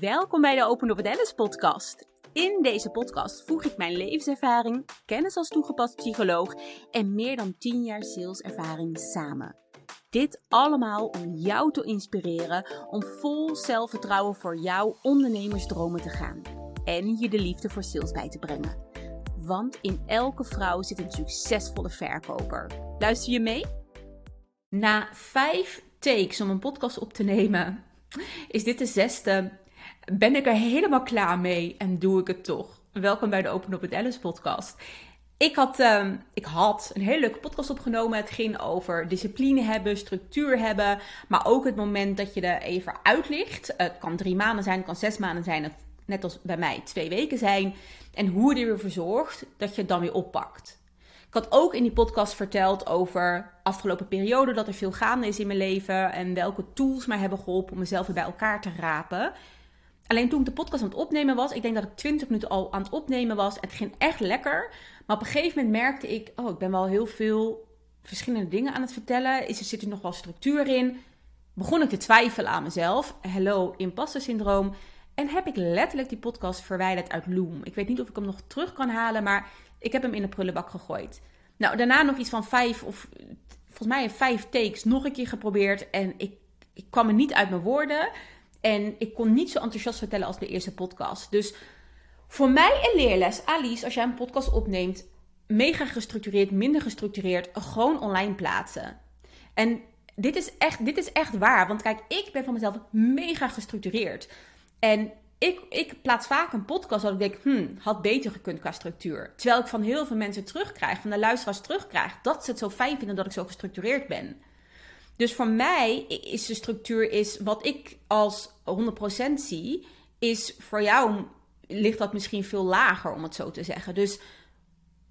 Welkom bij de Open with Alice podcast. In deze podcast voeg ik mijn levenservaring, kennis als toegepast psycholoog en meer dan 10 jaar saleservaring samen. Dit allemaal om jou te inspireren om vol zelfvertrouwen voor jouw ondernemersdromen te gaan en je de liefde voor sales bij te brengen. Want in elke vrouw zit een succesvolle verkoper. Luister je mee? Na vijf takes om een podcast op te nemen, is dit de zesde. Ben ik er helemaal klaar mee en doe ik het toch? Welkom bij de Open Up with Alice podcast. Ik had, uh, ik had een hele leuke podcast opgenomen. Het ging over discipline hebben, structuur hebben. Maar ook het moment dat je er even uit ligt. Het kan drie maanden zijn, het kan zes maanden zijn. Net als bij mij twee weken zijn. En hoe je er weer zorgt dat je het dan weer oppakt. Ik had ook in die podcast verteld over afgelopen periode dat er veel gaande is in mijn leven en welke tools mij hebben geholpen om mezelf weer bij elkaar te rapen. Alleen toen ik de podcast aan het opnemen was, ik denk dat ik 20 minuten al aan het opnemen was. Het ging echt lekker. Maar op een gegeven moment merkte ik, oh, ik ben wel heel veel verschillende dingen aan het vertellen. Is er zit er nog wel structuur in? Begon ik te twijfelen aan mezelf. Hello, imposter syndroom. En heb ik letterlijk die podcast verwijderd uit Loom. Ik weet niet of ik hem nog terug kan halen, maar ik heb hem in de prullenbak gegooid. Nou, daarna nog iets van vijf of volgens mij vijf takes nog een keer geprobeerd. En ik, ik kwam er niet uit mijn woorden. En ik kon niet zo enthousiast vertellen als de eerste podcast. Dus voor mij een leerles, Alice, als jij een podcast opneemt, mega gestructureerd, minder gestructureerd, gewoon online plaatsen. En dit is echt, dit is echt waar. Want kijk, ik ben van mezelf mega gestructureerd. En ik, ik plaats vaak een podcast dat ik denk, hmm, had beter gekund qua structuur. Terwijl ik van heel veel mensen terugkrijg, van de luisteraars terugkrijg, dat ze het zo fijn vinden dat ik zo gestructureerd ben. Dus voor mij is de structuur, is wat ik als 100% zie, is voor jou ligt dat misschien veel lager, om het zo te zeggen. Dus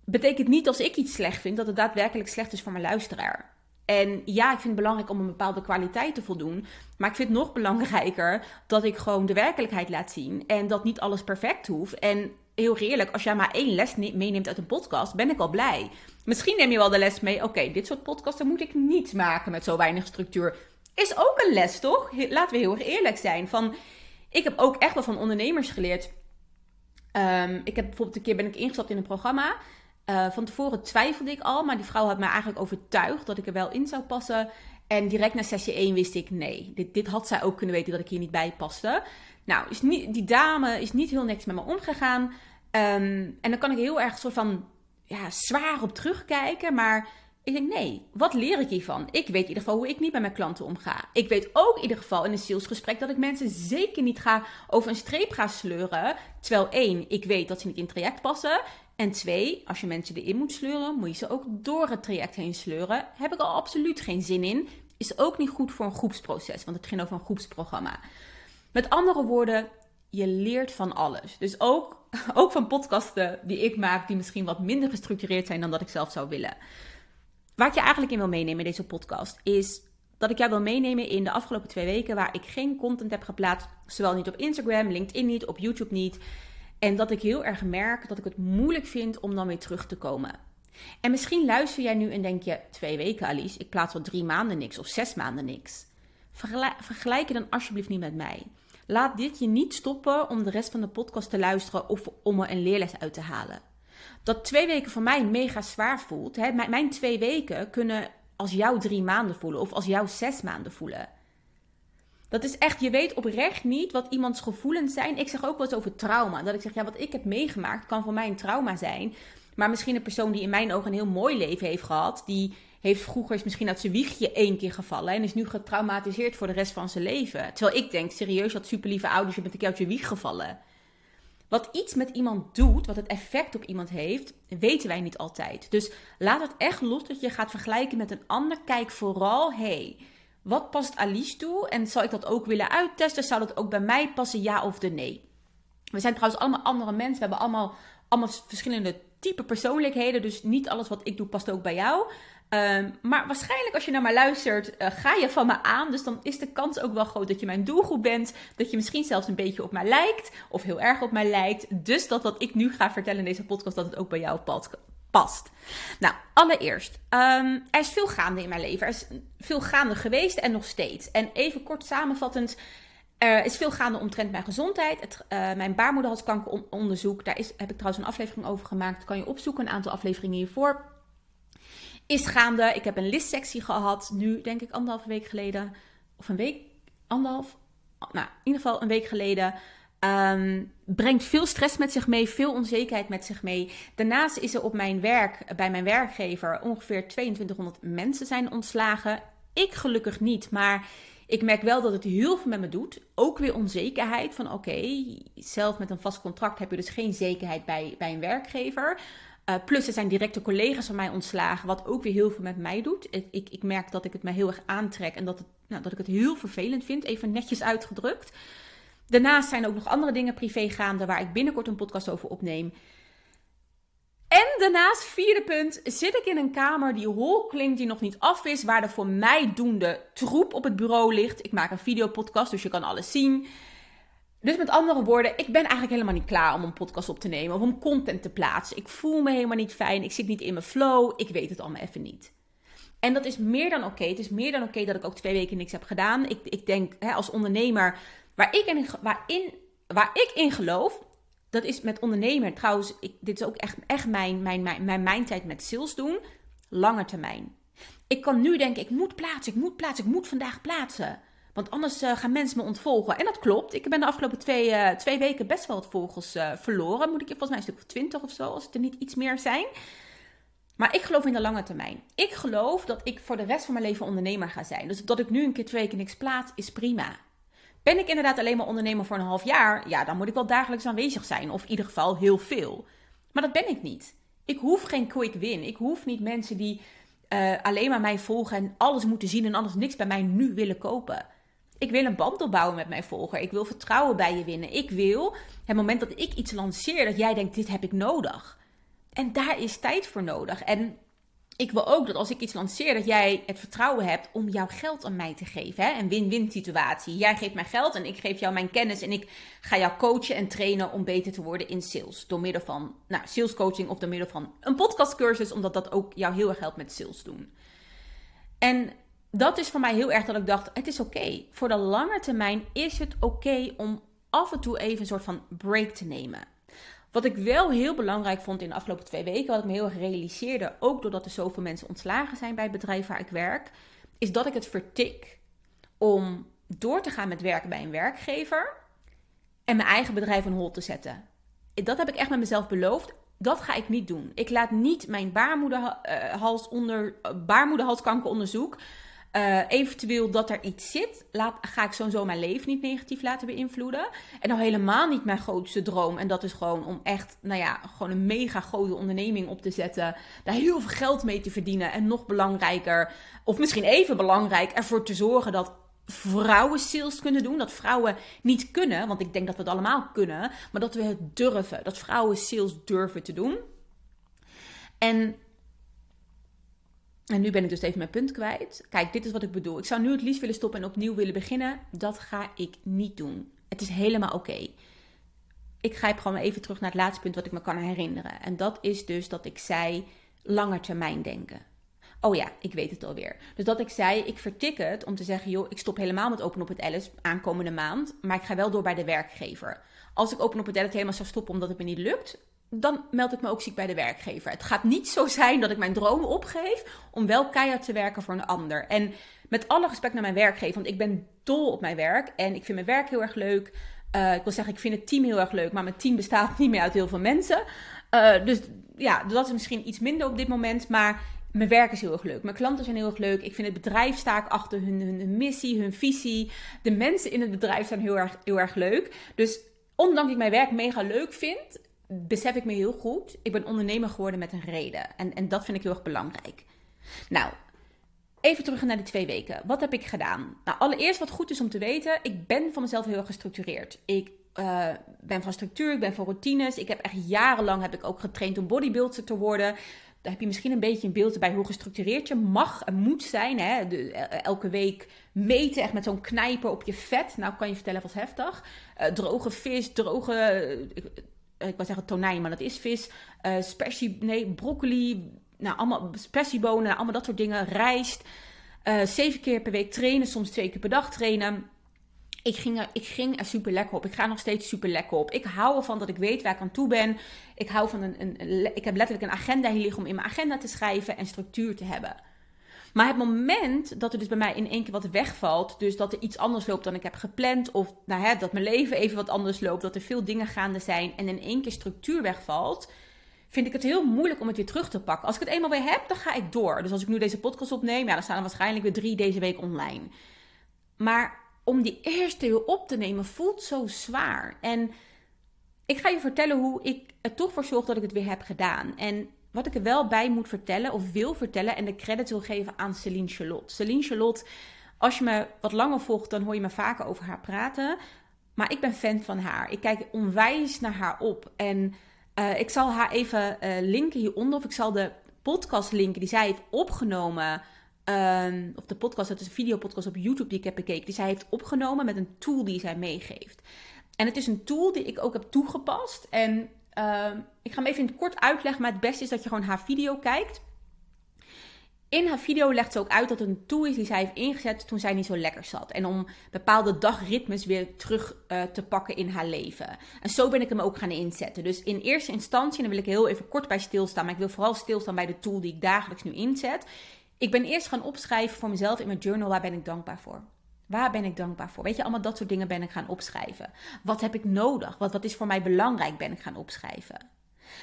betekent niet als ik iets slecht vind, dat het daadwerkelijk slecht is voor mijn luisteraar. En ja, ik vind het belangrijk om een bepaalde kwaliteit te voldoen. Maar ik vind het nog belangrijker dat ik gewoon de werkelijkheid laat zien. En dat niet alles perfect hoeft. En heel eerlijk, als jij maar één les meeneemt uit een podcast, ben ik al blij. Misschien neem je wel de les mee. Oké, dit soort podcasten moet ik niet maken met zo weinig structuur. Is ook een les, toch? Laten we heel erg eerlijk zijn. Van, ik heb ook echt wel van ondernemers geleerd. Um, ik heb bijvoorbeeld een keer ben ik ingestapt in een programma. Uh, van tevoren twijfelde ik al, maar die vrouw had mij eigenlijk overtuigd dat ik er wel in zou passen. En direct na sessie 1 wist ik, nee, dit, dit had zij ook kunnen weten dat ik hier niet bij paste. Nou, is niet, die dame is niet heel niks met me omgegaan. Um, en dan kan ik heel erg soort van ja, zwaar op terugkijken. Maar ik denk, nee, wat leer ik hiervan? Ik weet in ieder geval hoe ik niet met mijn klanten omga. Ik weet ook in ieder geval in een salesgesprek dat ik mensen zeker niet ga over een streep ga sleuren. Terwijl één, ik weet dat ze niet in het traject passen. En twee, als je mensen erin moet sleuren, moet je ze ook door het traject heen sleuren. Heb ik al absoluut geen zin in. Is ook niet goed voor een groepsproces, want het ging over een groepsprogramma. Met andere woorden, je leert van alles. Dus ook, ook van podcasten die ik maak, die misschien wat minder gestructureerd zijn dan dat ik zelf zou willen. Waar ik je eigenlijk in wil meenemen in deze podcast is dat ik jou wil meenemen in de afgelopen twee weken waar ik geen content heb geplaatst. Zowel niet op Instagram, LinkedIn niet, op YouTube niet. En dat ik heel erg merk dat ik het moeilijk vind om dan weer terug te komen. En misschien luister jij nu en denk je: twee weken, Alice, ik plaats al drie maanden niks of zes maanden niks. Vergelijk je dan alsjeblieft niet met mij. Laat dit je niet stoppen om de rest van de podcast te luisteren of om er een leerles uit te halen. Dat twee weken voor mij mega zwaar voelt. Hè? Mijn twee weken kunnen als jou drie maanden voelen of als jou zes maanden voelen. Dat is echt, je weet oprecht niet wat iemands gevoelens zijn. Ik zeg ook wel eens over trauma. Dat ik zeg, ja, wat ik heb meegemaakt kan voor mij een trauma zijn. Maar misschien een persoon die in mijn ogen een heel mooi leven heeft gehad, die heeft vroeger is misschien uit zijn wiegje één keer gevallen en is nu getraumatiseerd voor de rest van zijn leven. Terwijl ik denk, serieus, dat super lieve ouders, je bent een keer je wieg gevallen. Wat iets met iemand doet, wat het effect op iemand heeft, weten wij niet altijd. Dus laat het echt los dat je gaat vergelijken met een ander. Kijk vooral, hey, wat past Alice toe? En zal ik dat ook willen uittesten? Zou dat ook bij mij passen, ja of de nee? We zijn trouwens allemaal andere mensen. We hebben allemaal, allemaal verschillende type persoonlijkheden. Dus niet alles wat ik doe past ook bij jou. Um, maar waarschijnlijk als je naar mij luistert, uh, ga je van me aan. Dus dan is de kans ook wel groot dat je mijn doelgroep bent. Dat je misschien zelfs een beetje op mij lijkt. Of heel erg op mij lijkt. Dus dat wat ik nu ga vertellen in deze podcast, dat het ook bij jou past. Nou, allereerst, um, er is veel gaande in mijn leven. Er is veel gaande geweest en nog steeds. En even kort samenvattend, Er is veel gaande omtrent mijn gezondheid. Het, uh, mijn baarmoederhalskankeronderzoek, daar is, heb ik trouwens een aflevering over gemaakt. Kan je opzoeken, een aantal afleveringen hiervoor. Is gaande. Ik heb een listsectie gehad, nu denk ik anderhalve week geleden. Of een week, anderhalf, nou in ieder geval een week geleden. Um, brengt veel stress met zich mee, veel onzekerheid met zich mee. Daarnaast is er op mijn werk, bij mijn werkgever, ongeveer 2200 mensen zijn ontslagen. Ik gelukkig niet, maar ik merk wel dat het heel veel met me doet. Ook weer onzekerheid van oké, zelf met een vast contract heb je dus geen zekerheid bij, bij een werkgever. Uh, plus er zijn directe collega's van mij ontslagen, wat ook weer heel veel met mij doet. Ik, ik, ik merk dat ik het me heel erg aantrek en dat, het, nou, dat ik het heel vervelend vind, even netjes uitgedrukt. Daarnaast zijn er ook nog andere dingen privé gaande waar ik binnenkort een podcast over opneem. En daarnaast, vierde punt, zit ik in een kamer die hol klinkt, die nog niet af is, waar er voor mij doende troep op het bureau ligt. Ik maak een videopodcast, dus je kan alles zien. Dus met andere woorden, ik ben eigenlijk helemaal niet klaar om een podcast op te nemen of om content te plaatsen. Ik voel me helemaal niet fijn, ik zit niet in mijn flow, ik weet het allemaal even niet. En dat is meer dan oké. Het is meer dan oké dat ik ook twee weken niks heb gedaan. Ik, ik denk hè, als ondernemer, waar ik, in, waarin, waar ik in geloof, dat is met ondernemer. Trouwens, ik, dit is ook echt, echt mijn, mijn, mijn, mijn met sales doen. Lange termijn. Ik kan nu denken, ik moet plaatsen, ik moet plaatsen, ik moet vandaag plaatsen. Want anders uh, gaan mensen me ontvolgen. En dat klopt. Ik ben de afgelopen twee, uh, twee weken best wel wat volgers uh, verloren. Moet ik volgens mij een stuk of twintig of zo, als het er niet iets meer zijn. Maar ik geloof in de lange termijn. Ik geloof dat ik voor de rest van mijn leven ondernemer ga zijn. Dus dat ik nu een keer twee weken niks plaats, is prima. Ben ik inderdaad alleen maar ondernemer voor een half jaar? Ja, dan moet ik wel dagelijks aanwezig zijn. Of in ieder geval heel veel. Maar dat ben ik niet. Ik hoef geen quick win. Ik hoef niet mensen die alleen maar mij volgen en alles moeten zien en anders niks bij mij nu willen kopen. Ik wil een band opbouwen met mijn volger. Ik wil vertrouwen bij je winnen. Ik wil het moment dat ik iets lanceer, dat jij denkt: dit heb ik nodig. En daar is tijd voor nodig. En ik wil ook dat als ik iets lanceer, dat jij het vertrouwen hebt om jouw geld aan mij te geven. Hè? Een win-win situatie. Jij geeft mij geld en ik geef jou mijn kennis. En ik ga jou coachen en trainen om beter te worden in sales. Door middel van nou, sales coaching of door middel van een podcastcursus. Omdat dat ook jou heel erg helpt met sales doen. En dat is voor mij heel erg dat ik dacht: het is oké. Voor de lange termijn is het oké om af en toe even een soort van break te nemen. Wat ik wel heel belangrijk vond in de afgelopen twee weken, wat ik me heel erg realiseerde, ook doordat er zoveel mensen ontslagen zijn bij het bedrijf waar ik werk, is dat ik het vertik om door te gaan met werken bij een werkgever en mijn eigen bedrijf een hol te zetten. Dat heb ik echt met mezelf beloofd. Dat ga ik niet doen. Ik laat niet mijn baarmoederhals onder, baarmoederhalskankeronderzoek uh, eventueel dat er iets zit, laat, ga ik sowieso mijn leven niet negatief laten beïnvloeden. En nou helemaal niet mijn grootste droom. En dat is gewoon om echt, nou ja, gewoon een mega grote onderneming op te zetten. Daar heel veel geld mee te verdienen. En nog belangrijker, of misschien even belangrijk, ervoor te zorgen dat vrouwen sales kunnen doen. Dat vrouwen niet kunnen, want ik denk dat we het allemaal kunnen. Maar dat we het durven. Dat vrouwen sales durven te doen. En en nu ben ik dus even mijn punt kwijt. Kijk, dit is wat ik bedoel. Ik zou nu het liefst willen stoppen en opnieuw willen beginnen. Dat ga ik niet doen. Het is helemaal oké. Ik grijp gewoon even terug naar het laatste punt wat ik me kan herinneren. En dat is dus dat ik zei langer termijn denken. Oh ja, ik weet het alweer. Dus dat ik zei, ik vertik het om te zeggen, joh, ik stop helemaal met Open op het Alice aankomende maand. Maar ik ga wel door bij de werkgever. Als ik Open op het Alice helemaal zou stoppen omdat het me niet lukt, dan meld ik me ook ziek bij de werkgever. Het gaat niet zo zijn dat ik mijn dromen opgeef om wel keihard te werken voor een ander. En met alle respect naar mijn werkgever, want ik ben dol op mijn werk en ik vind mijn werk heel erg leuk. Uh, ik wil zeggen, ik vind het team heel erg leuk, maar mijn team bestaat niet meer uit heel veel mensen. Uh, dus ja, dat is misschien iets minder op dit moment, maar mijn werk is heel erg leuk. Mijn klanten zijn heel erg leuk. Ik vind het bedrijf sta ik achter hun, hun, missie, hun visie. De mensen in het bedrijf zijn heel erg, heel erg leuk. Dus ondanks dat ik mijn werk mega leuk vind, besef ik me heel goed, ik ben ondernemer geworden met een reden. En, en dat vind ik heel erg belangrijk. Nou, even terug naar die twee weken. Wat heb ik gedaan? Nou, allereerst wat goed is om te weten, ik ben van mezelf heel erg gestructureerd. Ik uh, ben van structuur, ik ben van routines. Ik heb echt jarenlang heb ik ook getraind om bodybuilder te worden. Daar heb je misschien een beetje een beeld bij hoe gestructureerd je mag en moet zijn. Hè? De, elke week meten, echt met zo'n knijper op je vet. Nou, kan je vertellen, wat heftig. Uh, droge vis, droge eh, ik wil zeggen tonijn, maar dat is vis. Uh, nee, broccoli, nou, allemaal spersiebonen, allemaal dat soort dingen. Rijst. Uh, zeven keer per week trainen, soms twee keer per dag trainen. ik ging, er, ik ging er super lekker op. Ik ga nog steeds super lekker op. Ik hou ervan dat ik weet waar ik aan toe ben. Ik hou van een, een, ik heb letterlijk een agenda hier liggen om in mijn agenda te schrijven en structuur te hebben. Maar het moment dat er dus bij mij in één keer wat wegvalt, dus dat er iets anders loopt dan ik heb gepland, of nou hè, dat mijn leven even wat anders loopt, dat er veel dingen gaande zijn en in één keer structuur wegvalt, vind ik het heel moeilijk om het weer terug te pakken. Als ik het eenmaal weer heb, dan ga ik door. Dus als ik nu deze podcast opneem, ja, dan staan er waarschijnlijk weer drie deze week online. Maar om die eerste weer op te nemen voelt zo zwaar. En ik ga je vertellen hoe ik er toch voor zorg dat ik het weer heb gedaan. En wat ik er wel bij moet vertellen of wil vertellen en de credit wil geven aan Celine Charlotte. Celine Charlotte, als je me wat langer volgt, dan hoor je me vaker over haar praten. Maar ik ben fan van haar. Ik kijk onwijs naar haar op. En uh, ik zal haar even uh, linken hieronder. Of ik zal de podcast linken die zij heeft opgenomen. Um, of de podcast, dat is een videopodcast op YouTube die ik heb bekeken. Die zij heeft opgenomen met een tool die zij meegeeft. En het is een tool die ik ook heb toegepast. En uh, ik ga hem even in het kort uitleggen. Maar het beste is dat je gewoon haar video kijkt. In haar video legt ze ook uit dat het een tool is die zij heeft ingezet toen zij niet zo lekker zat. En om bepaalde dagritmes weer terug uh, te pakken in haar leven. En zo ben ik hem ook gaan inzetten. Dus in eerste instantie, en daar wil ik heel even kort bij stilstaan. Maar ik wil vooral stilstaan bij de tool die ik dagelijks nu inzet. Ik ben eerst gaan opschrijven voor mezelf in mijn journal. Waar ben ik dankbaar voor? Waar ben ik dankbaar voor? Weet je, allemaal dat soort dingen ben ik gaan opschrijven. Wat heb ik nodig? Wat, wat is voor mij belangrijk? Ben ik gaan opschrijven.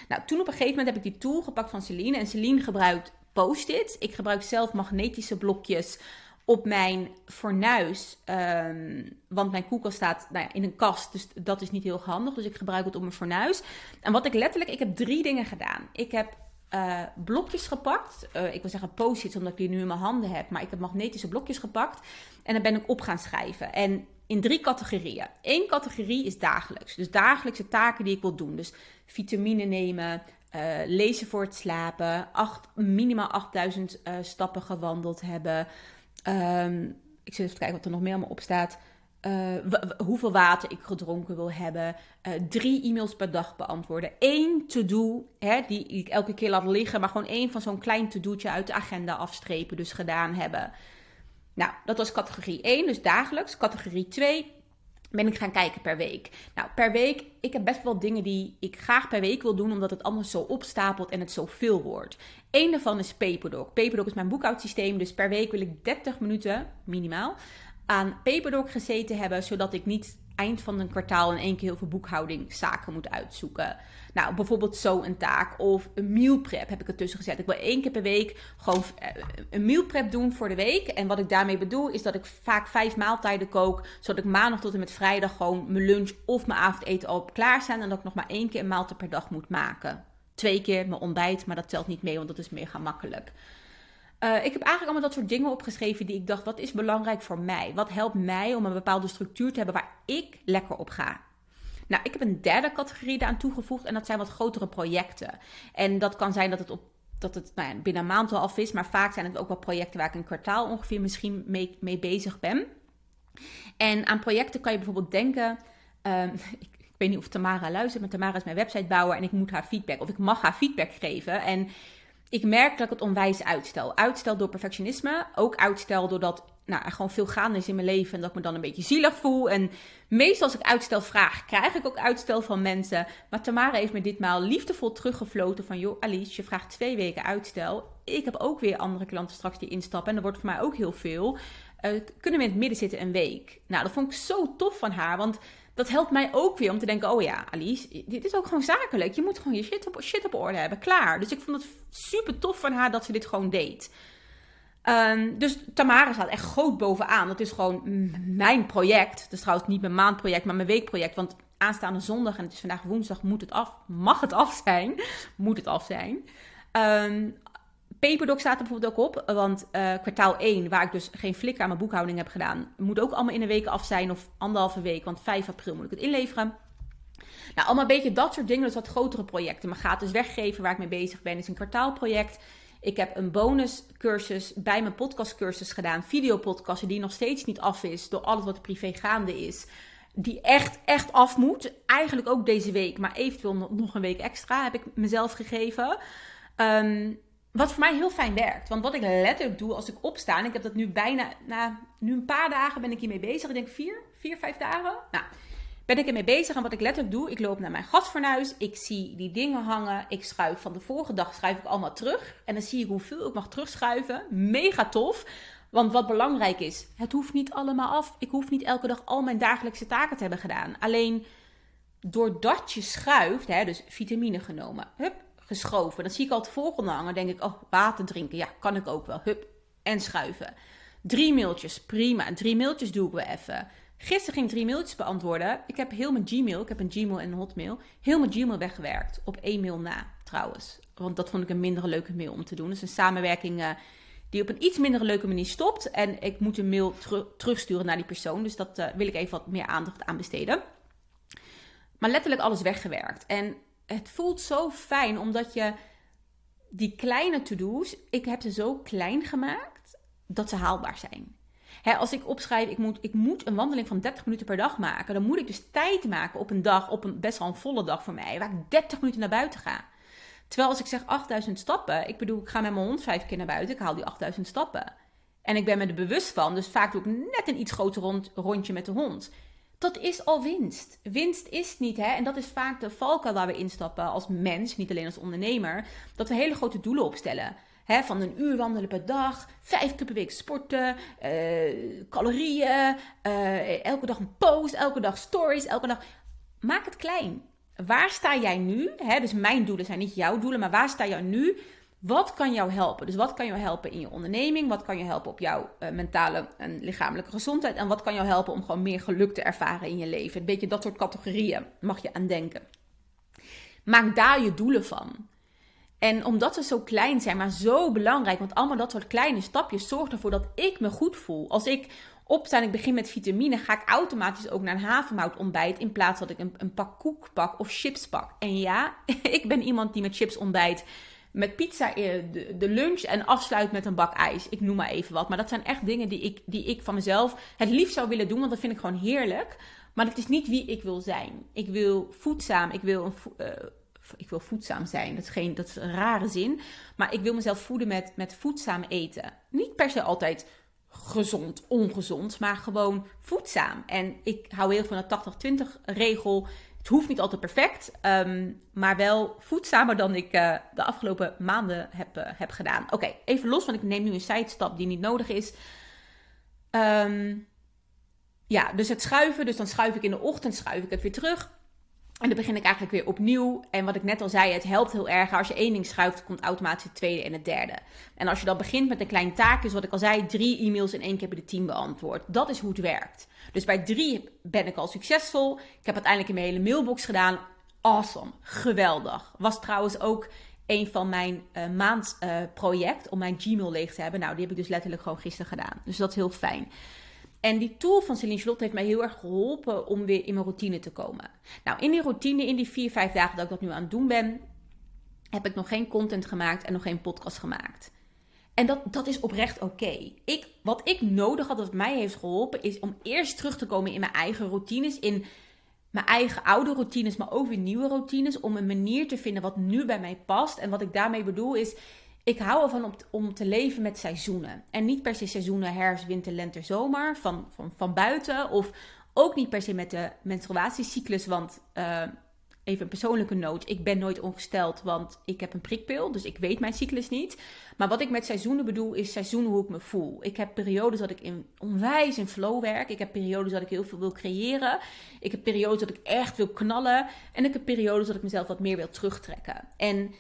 Nou, toen op een gegeven moment heb ik die tool gepakt van Celine. En Celine gebruikt post-its. Ik gebruik zelf magnetische blokjes op mijn fornuis. Um, want mijn koelkast staat nou ja, in een kast. Dus dat is niet heel handig. Dus ik gebruik het op mijn fornuis. En wat ik letterlijk, ik heb drie dingen gedaan. Ik heb uh, blokjes gepakt. Uh, ik wil zeggen post-its, omdat ik die nu in mijn handen heb. Maar ik heb magnetische blokjes gepakt. En dan ben ik op gaan schrijven. En in drie categorieën. Eén categorie is dagelijks. Dus dagelijkse taken die ik wil doen. Dus vitamine nemen, uh, lezen voor het slapen, acht, minimaal 8000 stappen gewandeld hebben. Um, ik zit even kijken wat er nog meer allemaal op staat. Uh, hoeveel water ik gedronken wil hebben. Uh, drie e-mails per dag beantwoorden. Eén to-do, die ik elke keer laat liggen. Maar gewoon één van zo'n klein to-do'tje uit de agenda afstrepen. Dus gedaan hebben. Nou, dat was categorie 1, dus dagelijks. Categorie 2 ben ik gaan kijken per week. Nou, per week, ik heb best wel dingen die ik graag per week wil doen, omdat het anders zo opstapelt en het zo veel wordt. Eén daarvan is Paperdog. Paperdog is mijn boekhoudsysteem, dus per week wil ik 30 minuten, minimaal, aan Paperdog gezeten hebben, zodat ik niet eind van een kwartaal in één keer heel veel boekhoudingzaken moet uitzoeken. Nou, bijvoorbeeld zo een taak of een meal prep heb ik ertussen gezet. Ik wil één keer per week gewoon eh, een meal prep doen voor de week. En wat ik daarmee bedoel is dat ik vaak vijf maaltijden kook, zodat ik maandag tot en met vrijdag gewoon mijn lunch of mijn avondeten al klaar zijn en dat ik nog maar één keer een maaltijd per dag moet maken. Twee keer mijn ontbijt, maar dat telt niet mee, want dat is mega makkelijk. Uh, ik heb eigenlijk allemaal dat soort dingen opgeschreven die ik dacht, wat is belangrijk voor mij? Wat helpt mij om een bepaalde structuur te hebben waar ik lekker op ga? Nou, ik heb een derde categorie daaraan toegevoegd en dat zijn wat grotere projecten. En dat kan zijn dat het op dat het nou ja, binnen een maand al af is, maar vaak zijn het ook wel projecten waar ik een kwartaal ongeveer misschien mee, mee bezig ben. En aan projecten kan je bijvoorbeeld denken. Um, ik, ik, weet niet of Tamara luistert, maar Tamara is mijn websitebouwer en ik moet haar feedback of ik mag haar feedback geven. En ik merk dat ik het onwijs uitstel. Uitstel door perfectionisme. Ook uitstel doordat nou, er gewoon veel gaande is in mijn leven. En dat ik me dan een beetje zielig voel. En meestal als ik uitstel vraag, krijg ik ook uitstel van mensen. Maar Tamara heeft me ditmaal liefdevol teruggefloten van... joh Alice, je vraagt twee weken uitstel. Ik heb ook weer andere klanten straks die instappen. En dat wordt voor mij ook heel veel. Uh, kunnen we in het midden zitten een week? Nou, dat vond ik zo tof van haar. Want dat helpt mij ook weer om te denken: oh ja, Alice, dit is ook gewoon zakelijk. Je moet gewoon je shit op, shit op orde hebben. Klaar. Dus ik vond het super tof van haar dat ze dit gewoon deed. Um, dus Tamara staat echt groot bovenaan. Dat is gewoon mijn project. Dat is trouwens niet mijn maandproject, maar mijn weekproject. Want aanstaande zondag, en het is vandaag woensdag, moet het af. Mag het af zijn? Moet het af zijn. Um, Paperdog staat er bijvoorbeeld ook op, want uh, kwartaal 1, waar ik dus geen flikker aan mijn boekhouding heb gedaan, moet ook allemaal in een week af zijn of anderhalve week, want 5 april moet ik het inleveren. Nou, allemaal een beetje dat soort dingen, dus wat grotere projecten. Mijn gratis weggeven waar ik mee bezig ben is een kwartaalproject. Ik heb een bonuscursus bij mijn podcastcursus gedaan, videopodcasten, die nog steeds niet af is door alles wat privé gaande is. Die echt, echt af moet. Eigenlijk ook deze week, maar eventueel nog een week extra heb ik mezelf gegeven. Um, wat voor mij heel fijn werkt. Want wat ik letterlijk doe als ik opsta, en ik heb dat nu bijna, na nu een paar dagen ben ik hiermee bezig. Ik denk vier, vier, vijf dagen. Nou, ben ik ermee bezig. En wat ik letterlijk doe, ik loop naar mijn gasfornuis. Ik zie die dingen hangen. Ik schuif van de vorige dag schuif ik allemaal terug. En dan zie ik hoeveel ik mag terugschuiven. Mega tof. Want wat belangrijk is, het hoeft niet allemaal af. Ik hoef niet elke dag al mijn dagelijkse taken te hebben gedaan. Alleen doordat je schuift, hè, dus vitamine genomen, hup, geschoven. Dan zie ik al het volgende hangen. denk ik, oh, water drinken. Ja, kan ik ook wel. Hup, en schuiven. Drie mailtjes, prima. Drie mailtjes doe ik wel even. Gisteren ging drie mailtjes beantwoorden. Ik heb heel mijn Gmail, ik heb een Gmail en een Hotmail, heel mijn Gmail weggewerkt. Op één mail na, trouwens. Want dat vond ik een minder leuke mail om te doen. Dus een samenwerking uh, die op een iets minder leuke manier stopt. En ik moet een mail terugsturen naar die persoon. Dus dat uh, wil ik even wat meer aandacht aan besteden. Maar letterlijk alles weggewerkt. En het voelt zo fijn omdat je die kleine to-do's, ik heb ze zo klein gemaakt dat ze haalbaar zijn. als ik opschrijf, ik moet, ik moet een wandeling van 30 minuten per dag maken, dan moet ik dus tijd maken op een dag, op een best wel een volle dag voor mij, waar ik 30 minuten naar buiten ga. Terwijl als ik zeg 8000 stappen, ik bedoel, ik ga met mijn hond vijf keer naar buiten, ik haal die 8000 stappen. En ik ben me er bewust van, dus vaak doe ik net een iets groter rond, rondje met de hond dat is al winst. Winst is niet, hè, en dat is vaak de valkuil waar we instappen als mens, niet alleen als ondernemer, dat we hele grote doelen opstellen. Hè, van een uur wandelen per dag, vijf keer per week sporten, uh, calorieën, uh, elke dag een post, elke dag stories, elke dag. Maak het klein. Waar sta jij nu? Dus mijn doelen zijn niet jouw doelen, maar waar sta jij nu wat kan jou helpen? Dus wat kan jou helpen in je onderneming? Wat kan je helpen op jouw uh, mentale en lichamelijke gezondheid? En wat kan jou helpen om gewoon meer geluk te ervaren in je leven? Een beetje dat soort categorieën mag je aan denken. Maak daar je doelen van. En omdat ze zo klein zijn, maar zo belangrijk, want allemaal dat soort kleine stapjes zorgt ervoor dat ik me goed voel. Als ik opsta en ik begin met vitamine, ga ik automatisch ook naar een havermout ontbijt in plaats dat ik een, een pak koek pak of chips pak. En ja, ik ben iemand die met chips ontbijt met pizza eh, de, lunch en afsluit met een bak ijs. Ik noem maar even wat. Maar dat zijn echt dingen die ik, die ik van mezelf het liefst zou willen doen, want dat vind ik gewoon heerlijk. Maar dat is niet wie ik wil zijn. Ik wil voedzaam, ik wil, een, uh, ik wil voedzaam zijn. Dat is, geen, dat is een rare zin. Maar ik wil mezelf voeden met, met voedzaam eten. Niet per se altijd gezond, ongezond, maar gewoon voedzaam. En ik hou heel van de 80-20 regel. Het hoeft niet altijd perfect, um, maar wel voedzamer dan ik uh, de afgelopen maanden heb, uh, heb gedaan. Oké, even los, want ik neem nu een sidestap die niet nodig is. Um, ja, dus het schuiven. Dus dan schuif ik in de ochtend, schuif ik het weer terug. En dan begin ik eigenlijk weer opnieuw. En wat ik net al zei, het helpt heel erg. Als je één ding schuift, komt automatisch het tweede en het derde. En als je dan begint met een klein taakje, zoals ik al zei, drie e-mails in één keer bij de team beantwoord. Dat is hoe het werkt. Dus bij drie ben ik al succesvol. Ik heb uiteindelijk in mijn hele mailbox gedaan. Awesome, geweldig. Was trouwens ook een van mijn uh, maandproject om mijn Gmail leeg te hebben. Nou, die heb ik dus letterlijk gewoon gisteren gedaan. Dus dat is heel fijn. En die tool van Celine Slot heeft mij heel erg geholpen om weer in mijn routine te komen. Nou, in die routine, in die vier, vijf dagen dat ik dat nu aan het doen ben, heb ik nog geen content gemaakt en nog geen podcast gemaakt. En dat, dat is oprecht oké. Ik, wat ik nodig had, wat mij heeft geholpen, is om eerst terug te komen in mijn eigen routines. In mijn eigen oude routines, maar ook weer nieuwe routines. Om een manier te vinden wat nu bij mij past. En wat ik daarmee bedoel is, ik hou ervan om, om te leven met seizoenen. En niet per se seizoenen herfst, winter, lente, zomer van, van, van buiten. Of ook niet per se met de menstruatiecyclus. Want uh, even een persoonlijke noot. Ik ben nooit ongesteld, want ik heb een prikpil. Dus ik weet mijn cyclus niet. Maar wat ik met seizoenen bedoel, is seizoenen hoe ik me voel. Ik heb periodes dat ik in, onwijs in flow werk. Ik heb periodes dat ik heel veel wil creëren. Ik heb periodes dat ik echt wil knallen. En ik heb periodes dat ik mezelf wat meer wil terugtrekken. En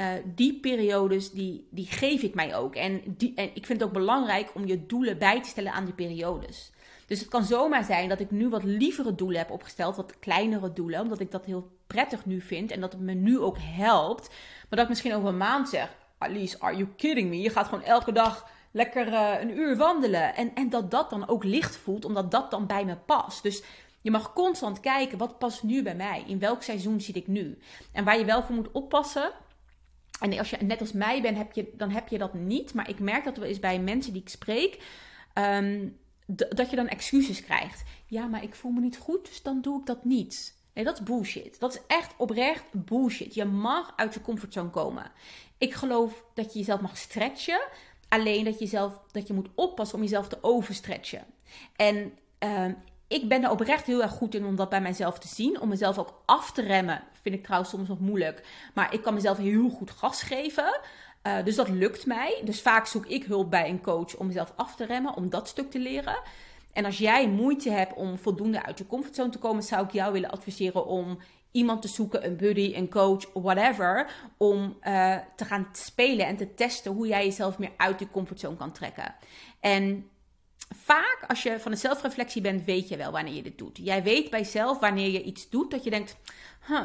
uh, die periodes, die, die geef ik mij ook. En, die, en ik vind het ook belangrijk om je doelen bij te stellen aan die periodes. Dus het kan zomaar zijn dat ik nu wat lievere doelen heb opgesteld, wat kleinere doelen, omdat ik dat heel prettig nu vind en dat het me nu ook helpt. Maar dat ik misschien over een maand zeg, Alice, are you kidding me? Je gaat gewoon elke dag lekker uh, een uur wandelen. En, en dat dat dan ook licht voelt, omdat dat dan bij me past. Dus je mag constant kijken, wat past nu bij mij? In welk seizoen zit ik nu? En waar je wel voor moet oppassen, en als je net als mij bent, heb je, dan heb je dat niet. Maar ik merk dat wel eens bij mensen die ik spreek, um, dat je dan excuses krijgt. Ja, maar ik voel me niet goed, dus dan doe ik dat niet. Nee, dat is bullshit. Dat is echt oprecht bullshit. Je mag uit je comfortzone komen. Ik geloof dat je jezelf mag stretchen. Alleen dat je, jezelf, dat je moet oppassen om jezelf te overstretchen. En uh, ik ben er oprecht heel erg goed in om dat bij mijzelf te zien. Om mezelf ook af te remmen. Vind ik trouwens soms nog moeilijk. Maar ik kan mezelf heel goed gas geven. Uh, dus dat lukt mij. Dus vaak zoek ik hulp bij een coach om mezelf af te remmen. Om dat stuk te leren. En als jij moeite hebt om voldoende uit je comfortzone te komen, zou ik jou willen adviseren om iemand te zoeken, een buddy, een coach, whatever, om uh, te gaan spelen en te testen hoe jij jezelf meer uit je comfortzone kan trekken. En vaak als je van de zelfreflectie bent, weet je wel wanneer je dit doet. Jij weet bij jezelf wanneer je iets doet dat je denkt,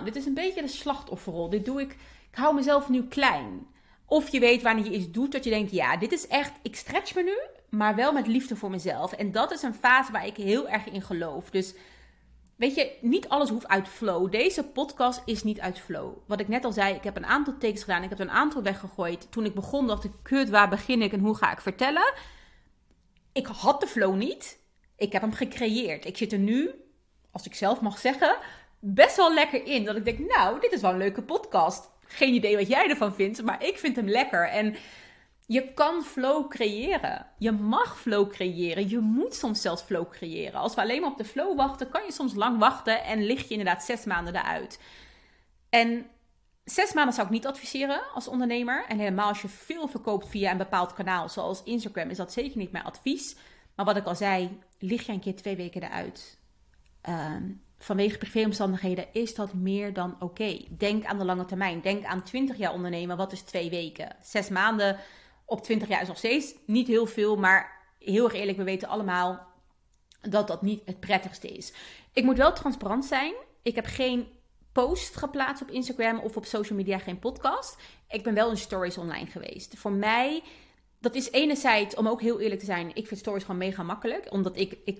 dit is een beetje de slachtofferrol. Dit doe ik, ik hou mezelf nu klein. Of je weet wanneer je iets doet dat je denkt, ja, dit is echt, ik stretch me nu, maar wel met liefde voor mezelf. En dat is een fase waar ik heel erg in geloof. Dus weet je, niet alles hoeft uit flow. Deze podcast is niet uit flow. Wat ik net al zei, ik heb een aantal takes gedaan, ik heb een aantal weggegooid. Toen ik begon dacht ik, kut, waar begin ik en hoe ga ik vertellen? Ik had de flow niet. Ik heb hem gecreëerd. Ik zit er nu, als ik zelf mag zeggen, best wel lekker in. Dat ik denk, nou, dit is wel een leuke podcast. Geen idee wat jij ervan vindt, maar ik vind hem lekker. En je kan flow creëren. Je mag flow creëren. Je moet soms zelfs flow creëren. Als we alleen maar op de flow wachten, kan je soms lang wachten en lig je inderdaad zes maanden eruit. En zes maanden zou ik niet adviseren als ondernemer. En helemaal als je veel verkoopt via een bepaald kanaal, zoals Instagram, is dat zeker niet mijn advies. Maar wat ik al zei, lig je een keer twee weken eruit. Uh, vanwege privéomstandigheden is dat meer dan oké. Denk aan de lange termijn. Denk aan 20 jaar ondernemen. Wat is twee weken? Zes maanden op 20 jaar is nog steeds niet heel veel. Maar heel erg eerlijk, we weten allemaal dat dat niet het prettigste is. Ik moet wel transparant zijn. Ik heb geen post geplaatst op Instagram of op social media, geen podcast. Ik ben wel in stories online geweest. Voor mij, dat is enerzijds, om ook heel eerlijk te zijn, ik vind stories gewoon mega makkelijk. Omdat ik, ik,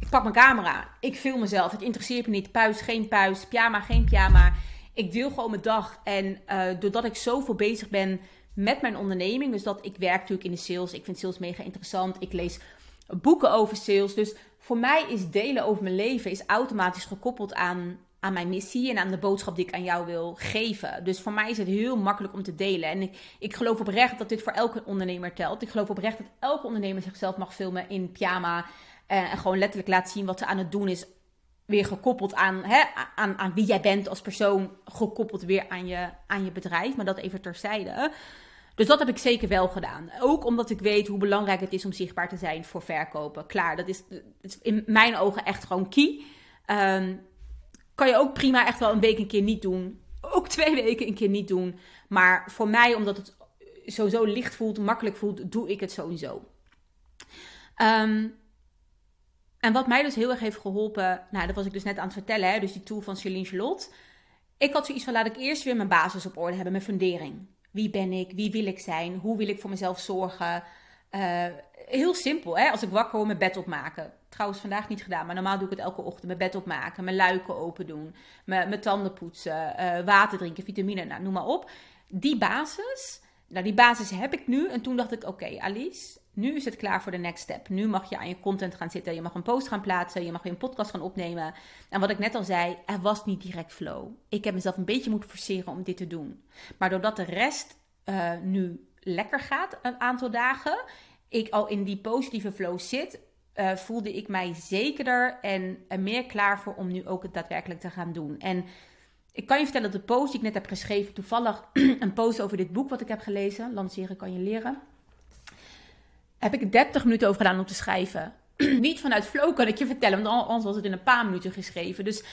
ik pak mijn camera, ik film mezelf, het interesseert me niet. Puis, geen puis, pyjama, geen pyjama. Ik deel gewoon mijn dag. En uh, doordat ik zoveel bezig ben met mijn onderneming, dus dat ik werk natuurlijk in de sales. Ik vind sales mega interessant. Ik lees boeken over sales. Dus voor mij is delen over mijn leven is automatisch gekoppeld aan aan mijn missie en aan de boodschap die ik aan jou wil geven. Dus voor mij is het heel makkelijk om te delen. En ik, ik geloof oprecht dat dit voor elke ondernemer telt. Ik geloof oprecht dat elke ondernemer zichzelf mag filmen in pyjama. Eh, en gewoon letterlijk laat zien wat ze aan het doen is. Weer gekoppeld aan, hè, aan, aan wie jij bent als persoon. Gekoppeld weer aan je, aan je bedrijf. Maar dat even terzijde. Dus dat heb ik zeker wel gedaan. Ook omdat ik weet hoe belangrijk het is om zichtbaar te zijn voor verkopen. Klaar, dat is, in mijn ogen echt gewoon key. Um, kan je ook prima echt wel een week een keer niet doen. Ook twee weken een keer niet doen. Maar voor mij, omdat het sowieso licht voelt, makkelijk voelt, doe ik het sowieso. Um, en wat mij dus heel erg heeft geholpen, nou, dat was ik dus net aan het vertellen, hè, dus die tool van Celine Charlotte. Ik had zoiets van, laat ik eerst weer mijn basis op orde hebben, mijn fundering. Wie ben ik? Wie wil ik zijn? Hoe wil ik voor mezelf zorgen? Uh, heel simpel, hè? als ik wakker word, mijn bed opmaken. Trouwens, vandaag niet gedaan, maar normaal doe ik het elke ochtend. Mijn bed opmaken, mijn luiken open doen, mijn, tanden poetsen, uh, water drinken, vitamine, nou, noem maar op. Die basis, nou die basis heb ik nu. En toen dacht ik, oké Alice, nu is het klaar voor de next step. Nu mag je aan je content gaan zitten. Je mag een post gaan plaatsen. Je mag weer een podcast gaan opnemen. En wat ik net al zei, er was niet direct flow. Ik heb mezelf een beetje moeten forceren om dit te doen. Maar doordat de rest uh, nu lekker gaat een aantal dagen, ik al in die positieve flow zit, uh, voelde ik mij zekerder en er meer klaar voor om nu ook het daadwerkelijk te gaan doen. En ik kan je vertellen dat de post die ik net heb geschreven, toevallig een post over dit boek wat ik heb gelezen, Lanceren kan je leren, heb ik 30 minuten over gedaan om te schrijven. niet vanuit flow kan ik je vertellen, want anders was het in een paar minuten geschreven. Dus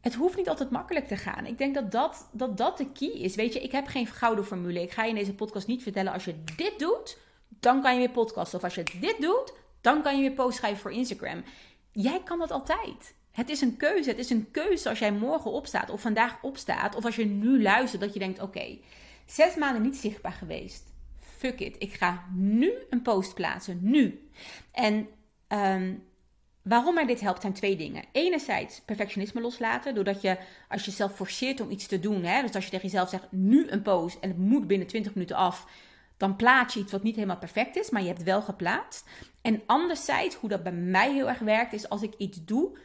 het hoeft niet altijd makkelijk te gaan. Ik denk dat dat, dat dat de key is. Weet je, ik heb geen gouden formule. Ik ga je in deze podcast niet vertellen als je dit doet, dan kan je weer podcasten. Of als je dit doet, dan kan je weer post schrijven voor Instagram. Jij kan dat altijd. Het is een keuze. Het is een keuze als jij morgen opstaat of vandaag opstaat. Of als je nu luistert dat je denkt: oké, zes maanden niet zichtbaar geweest. Fuck it. Ik ga nu een post plaatsen. Nu. En um, waarom mij dit helpt zijn twee dingen. Enerzijds perfectionisme loslaten. Doordat je, als je zelf forceert om iets te doen. Hè, dus als je tegen jezelf zegt: nu een post en het moet binnen 20 minuten af dan plaats je iets wat niet helemaal perfect is, maar je hebt wel geplaatst. En anderzijds, hoe dat bij mij heel erg werkt, is als ik iets doe,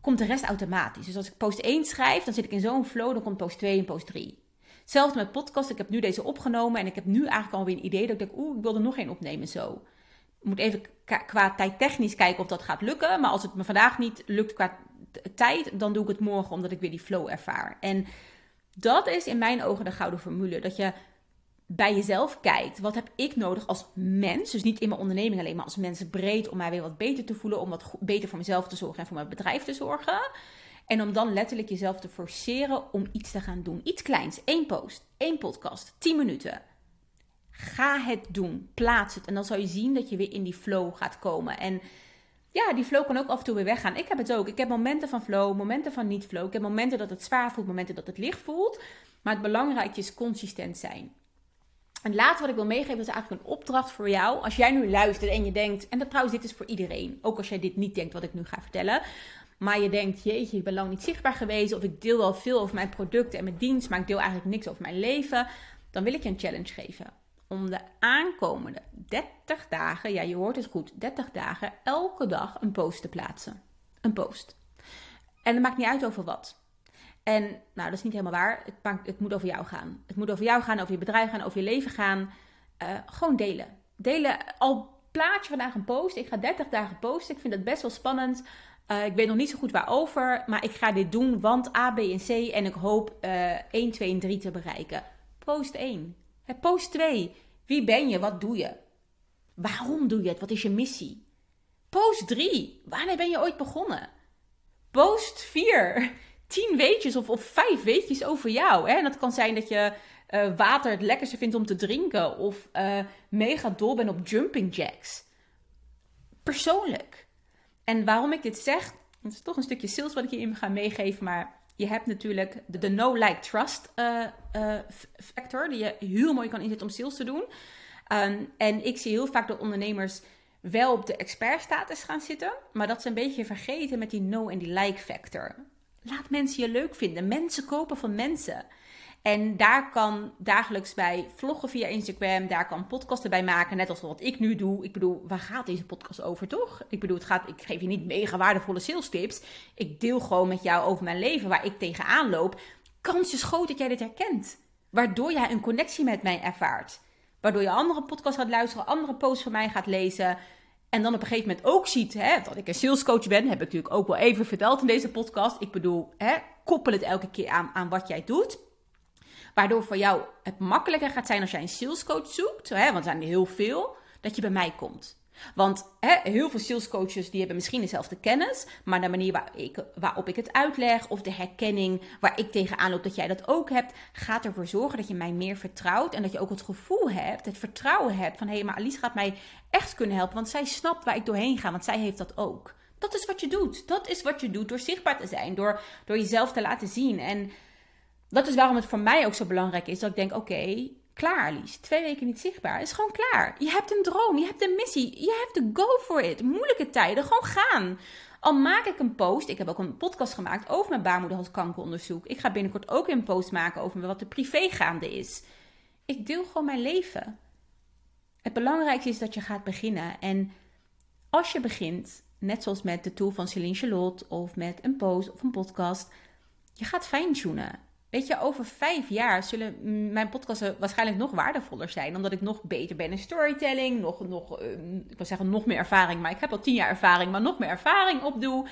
komt de rest automatisch. Dus als ik post 1 schrijf, dan zit ik in zo'n flow, dan komt post 2 en post 3. Hetzelfde met podcast. Ik heb nu deze opgenomen en ik heb nu eigenlijk alweer een idee dat ik denk, oeh, ik wil er nog één opnemen zo. Ik moet even qua tijd technisch kijken of dat gaat lukken. Maar als het me vandaag niet lukt qua tijd, dan doe ik het morgen omdat ik weer die flow ervaar. En dat is in mijn ogen de gouden formule. Dat je bij jezelf kijkt. Wat heb ik nodig als mens? Dus niet in mijn onderneming alleen, maar als mens breed. Om mij weer wat beter te voelen. Om wat beter voor mezelf te zorgen en voor mijn bedrijf te zorgen. En om dan letterlijk jezelf te forceren om iets te gaan doen. Iets kleins. één post, één podcast, 10 minuten. Ga het doen. Plaats het. En dan zal je zien dat je weer in die flow gaat komen. En ja, die flow kan ook af en toe weer weggaan. Ik heb het ook. Ik heb momenten van flow, momenten van niet flow. Ik heb momenten dat het zwaar voelt, momenten dat het licht voelt. Maar het belangrijkste is consistent zijn. En laatste wat ik wil meegeven, is eigenlijk een opdracht voor jou. Als jij nu luistert en je denkt, en dat trouwens, dit is voor iedereen. Ook als jij dit niet denkt wat ik nu ga vertellen. Maar je denkt, jeetje, ik ben lang niet zichtbaar geweest. Of ik deel wel veel over mijn producten en mijn dienst, maar ik deel eigenlijk niks over mijn leven. Dan wil ik je een challenge geven. Om de aankomende 30 dagen, ja je hoort het goed, 30 dagen, elke dag een post te plaatsen. Een post. En het maakt niet uit over wat. En nou, dat is niet helemaal waar. Het, moet over jou gaan. Het moet over jou gaan, over je bedrijf gaan, over je leven gaan. Uh, gewoon delen. Delen. Al plaat je vandaag een post. Ik ga 30 dagen posten. Ik vind dat best wel spannend. Uh, ik weet nog niet zo goed waarover. Maar ik ga dit doen, want A, B en C. En ik hoop uh, 1, 2 en 3 te bereiken. Post 1. Post 2. Wie ben je? Wat doe je? Waarom doe je het? Wat is je missie? Post 3. Wanneer ben je ooit begonnen? Post 4 tien weetjes of, of vijf weetjes over jou. Hè? En dat kan zijn dat je uh, water het lekkerste vindt om te drinken. Of uh, mega dol bent op jumping jacks. Persoonlijk. En waarom ik dit zeg, het is toch een stukje sales wat ik je in ga meegeven. Maar je hebt natuurlijk de, no-like-trust uh, factor. Die je heel mooi kan inzetten om sales te doen. Um, en ik zie heel vaak dat ondernemers wel op de expertstatus gaan zitten. Maar dat ze een beetje vergeten met die no- en die like factor. Laat mensen je leuk vinden. Mensen kopen van mensen. En daar kan dagelijks bij vloggen via Instagram, daar kan podcasten bij maken, net als wat ik nu doe. Ik bedoel, waar gaat deze podcast over, toch? Ik bedoel, het gaat, ik geef je niet mega waardevolle sales tips. Ik deel gewoon met jou over mijn leven, waar ik tegenaan loop. Kans is groot dat jij dit herkent. Waardoor jij een connectie met mij ervaart. Waardoor je andere podcasts gaat luisteren, andere posts van mij gaat lezen. En dan op een gegeven moment ook ziet hè, dat ik een salescoach ben. Heb ik natuurlijk ook wel even verteld in deze podcast. Ik bedoel, hè, koppel het elke keer aan, aan wat jij doet. Waardoor voor jou het makkelijker gaat zijn als jij een salescoach zoekt. Hè, want er zijn er heel veel. Dat je bij mij komt. Want heel veel salescoaches die hebben misschien dezelfde kennis, maar de manier ik, waarop ik het uitleg of de herkenning waar ik tegenaan loop dat jij dat ook hebt, gaat ervoor zorgen dat je mij meer vertrouwt en dat je ook het gevoel hebt, het vertrouwen hebt van hé, hey, maar Alice gaat mij echt kunnen helpen, want zij snapt waar ik doorheen ga, want zij heeft dat ook. Dat is wat je doet. Dat is wat je doet door zichtbaar te zijn, door, door jezelf te laten zien. En dat is waarom het voor mij ook zo belangrijk is dat ik denk: oké, klaar, Lies. Twee weken niet zichtbaar. is gewoon klaar. Je hebt een droom, je hebt een missie. Je hebt to go for it. Moeilijke tijden, gewoon gaan. Al maak ik een post, ik heb ook een podcast gemaakt over mijn baarmoederhalskankeronderzoek. Ik ga binnenkort ook een post maken over wat er privé gaande is. Ik deel gewoon mijn leven. Het belangrijkste is dat je gaat beginnen. En als je begint, net zoals met de tool van Celine Charlotte of met een post of een podcast, je gaat fine-tunen. Weet je, over vijf jaar zullen mijn podcasten waarschijnlijk nog waardevoller zijn. Omdat ik nog beter ben in storytelling. Nog, nog ehm, ik wil zeggen, nog meer ervaring. Maar ik heb al tien jaar ervaring, maar nog meer ervaring opdoe.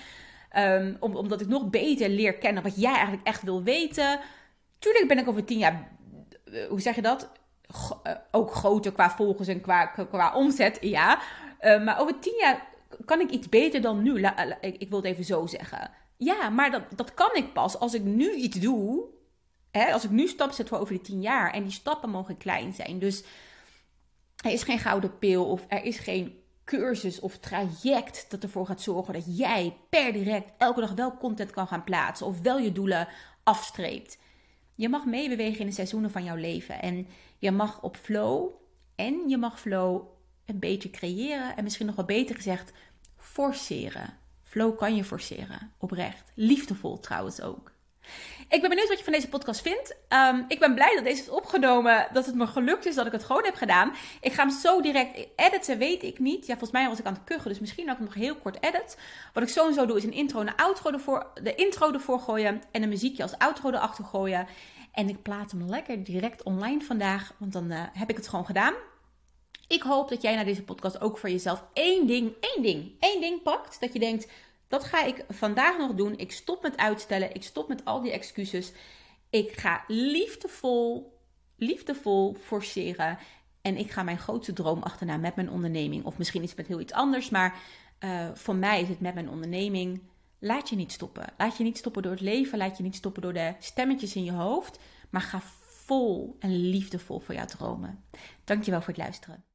Um, omdat ik nog beter leer kennen wat jij eigenlijk echt wil weten. Tuurlijk ben ik over tien jaar, eh, hoe zeg je dat? Eh, ook groter qua volgers en qua, qua omzet, ja. Maar over tien jaar kan ik iets beter dan nu. ik, ik wil het even zo zeggen. Ja, maar dat, dat kan ik pas als ik nu iets doe hè, als ik nu stap zet voor over die tien jaar en die stappen mogen klein zijn. Dus er is geen gouden pil of er is geen cursus of traject dat ervoor gaat zorgen dat jij per direct elke dag wel content kan gaan plaatsen of wel je doelen afstreept. Je mag meebewegen in de seizoenen van jouw leven en je mag op flow en je mag flow een beetje creëren en misschien nog wel beter gezegd forceren. Flow kan je forceren, oprecht. Liefdevol trouwens ook. Ik ben benieuwd wat je van deze podcast vindt. Ehm, ik ben blij dat deze is opgenomen. Dat het me gelukt is dat ik het gewoon heb gedaan. Ik ga hem zo direct editen, weet ik niet. Ja, volgens mij was ik aan het kuchen, dus misschien dat ik hem nog heel kort edit. Wat ik sowieso doe is een intro en een outro ervoor, de intro ervoor gooien. En een muziekje als outro erachter gooien. En ik plaat hem lekker direct online vandaag, want dan uh, heb ik het gewoon gedaan. Ik hoop dat jij naar deze podcast ook voor jezelf één ding, één ding, één ding pakt. Dat je denkt, dat ga ik vandaag nog doen. Ik stop met uitstellen. Ik stop met al die excuses. Ik ga liefdevol, liefdevol forceren. En ik ga mijn grootste droom achterna met mijn onderneming. Of misschien iets met heel iets anders. Maar uh, voor mij is het met mijn onderneming. Laat je niet stoppen. Laat je niet stoppen door het leven. Laat je niet stoppen door de stemmetjes in je hoofd. Maar ga vol en liefdevol voor jouw dromen. Dankjewel voor het luisteren.